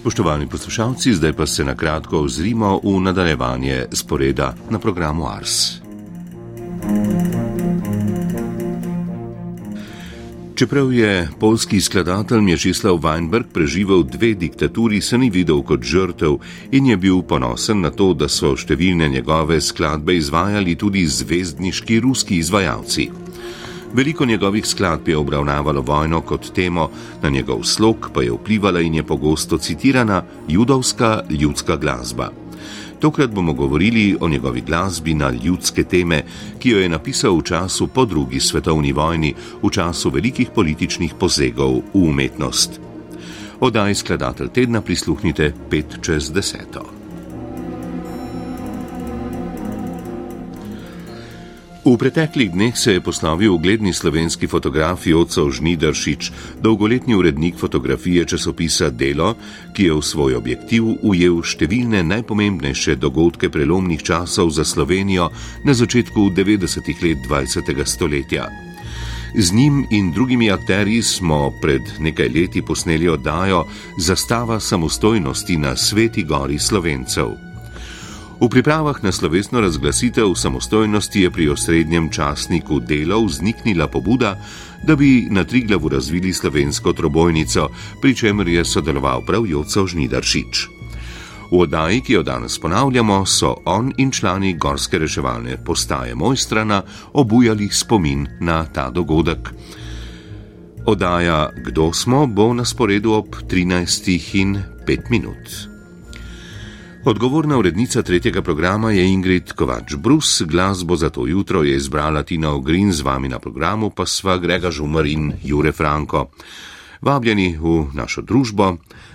Spoštovani poslušalci, zdaj pa se na kratko ozrimo v nadaljevanje sporeda na programu Ars. Čeprav je polski skladatelj Mješislav Weinberg preživel dve diktaturi, se ni videl kot žrtev in je bil ponosen na to, da so številne njegove skladbe izvajali tudi zvezdniški ruski izvajalci. Veliko njegovih skladb je obravnavalo vojno kot temo, na njegov slog pa je vplivala in je pogosto citirana judovska ljudska glasba. Tokrat bomo govorili o njegovi glasbi na ljudske teme, ki jo je napisal v času po drugi svetovni vojni, v času velikih političnih posegov v umetnost. Odaj skladatelj tedna prisluhnite 5 čez 10. V preteklih dneh se je poslovil ugledni slovenski fotograf Jocov Žnidaršič, dolgoletni urednik fotografije časopisa Delo, ki je v svoj objektiv ujel številne najpomembnejše dogodke prelomnih časov za Slovenijo na začetku 90-ih let 20. stoletja. Z njim in drugimi akterji smo pred nekaj leti posneli oddajo Zastava samostojnosti na Sveti gori Slovencev. V pripravah na slovesno razglasitev samostojnosti je pri osrednjem časniku Delo vzniknila pobuda, da bi na Triglavu razvili slovensko trobojnico, pri čemer je sodeloval prav Jocov Žnidaršič. V oddaji, ki jo danes ponavljamo, so on in člani gorske reševalne postaje Mojstrana obujali spomin na ta dogodek. Oddaja Kdo smo bo na sporedu ob 13 in 5 minut. Odgovorna urednica tretjega programa je Ingrid Kovač Brus, glasbo za to jutro je izbrala Tina Ogrin, z vami na programu pa sva Grega Žumar in Jure Franko. Vabljeni v našo družbo,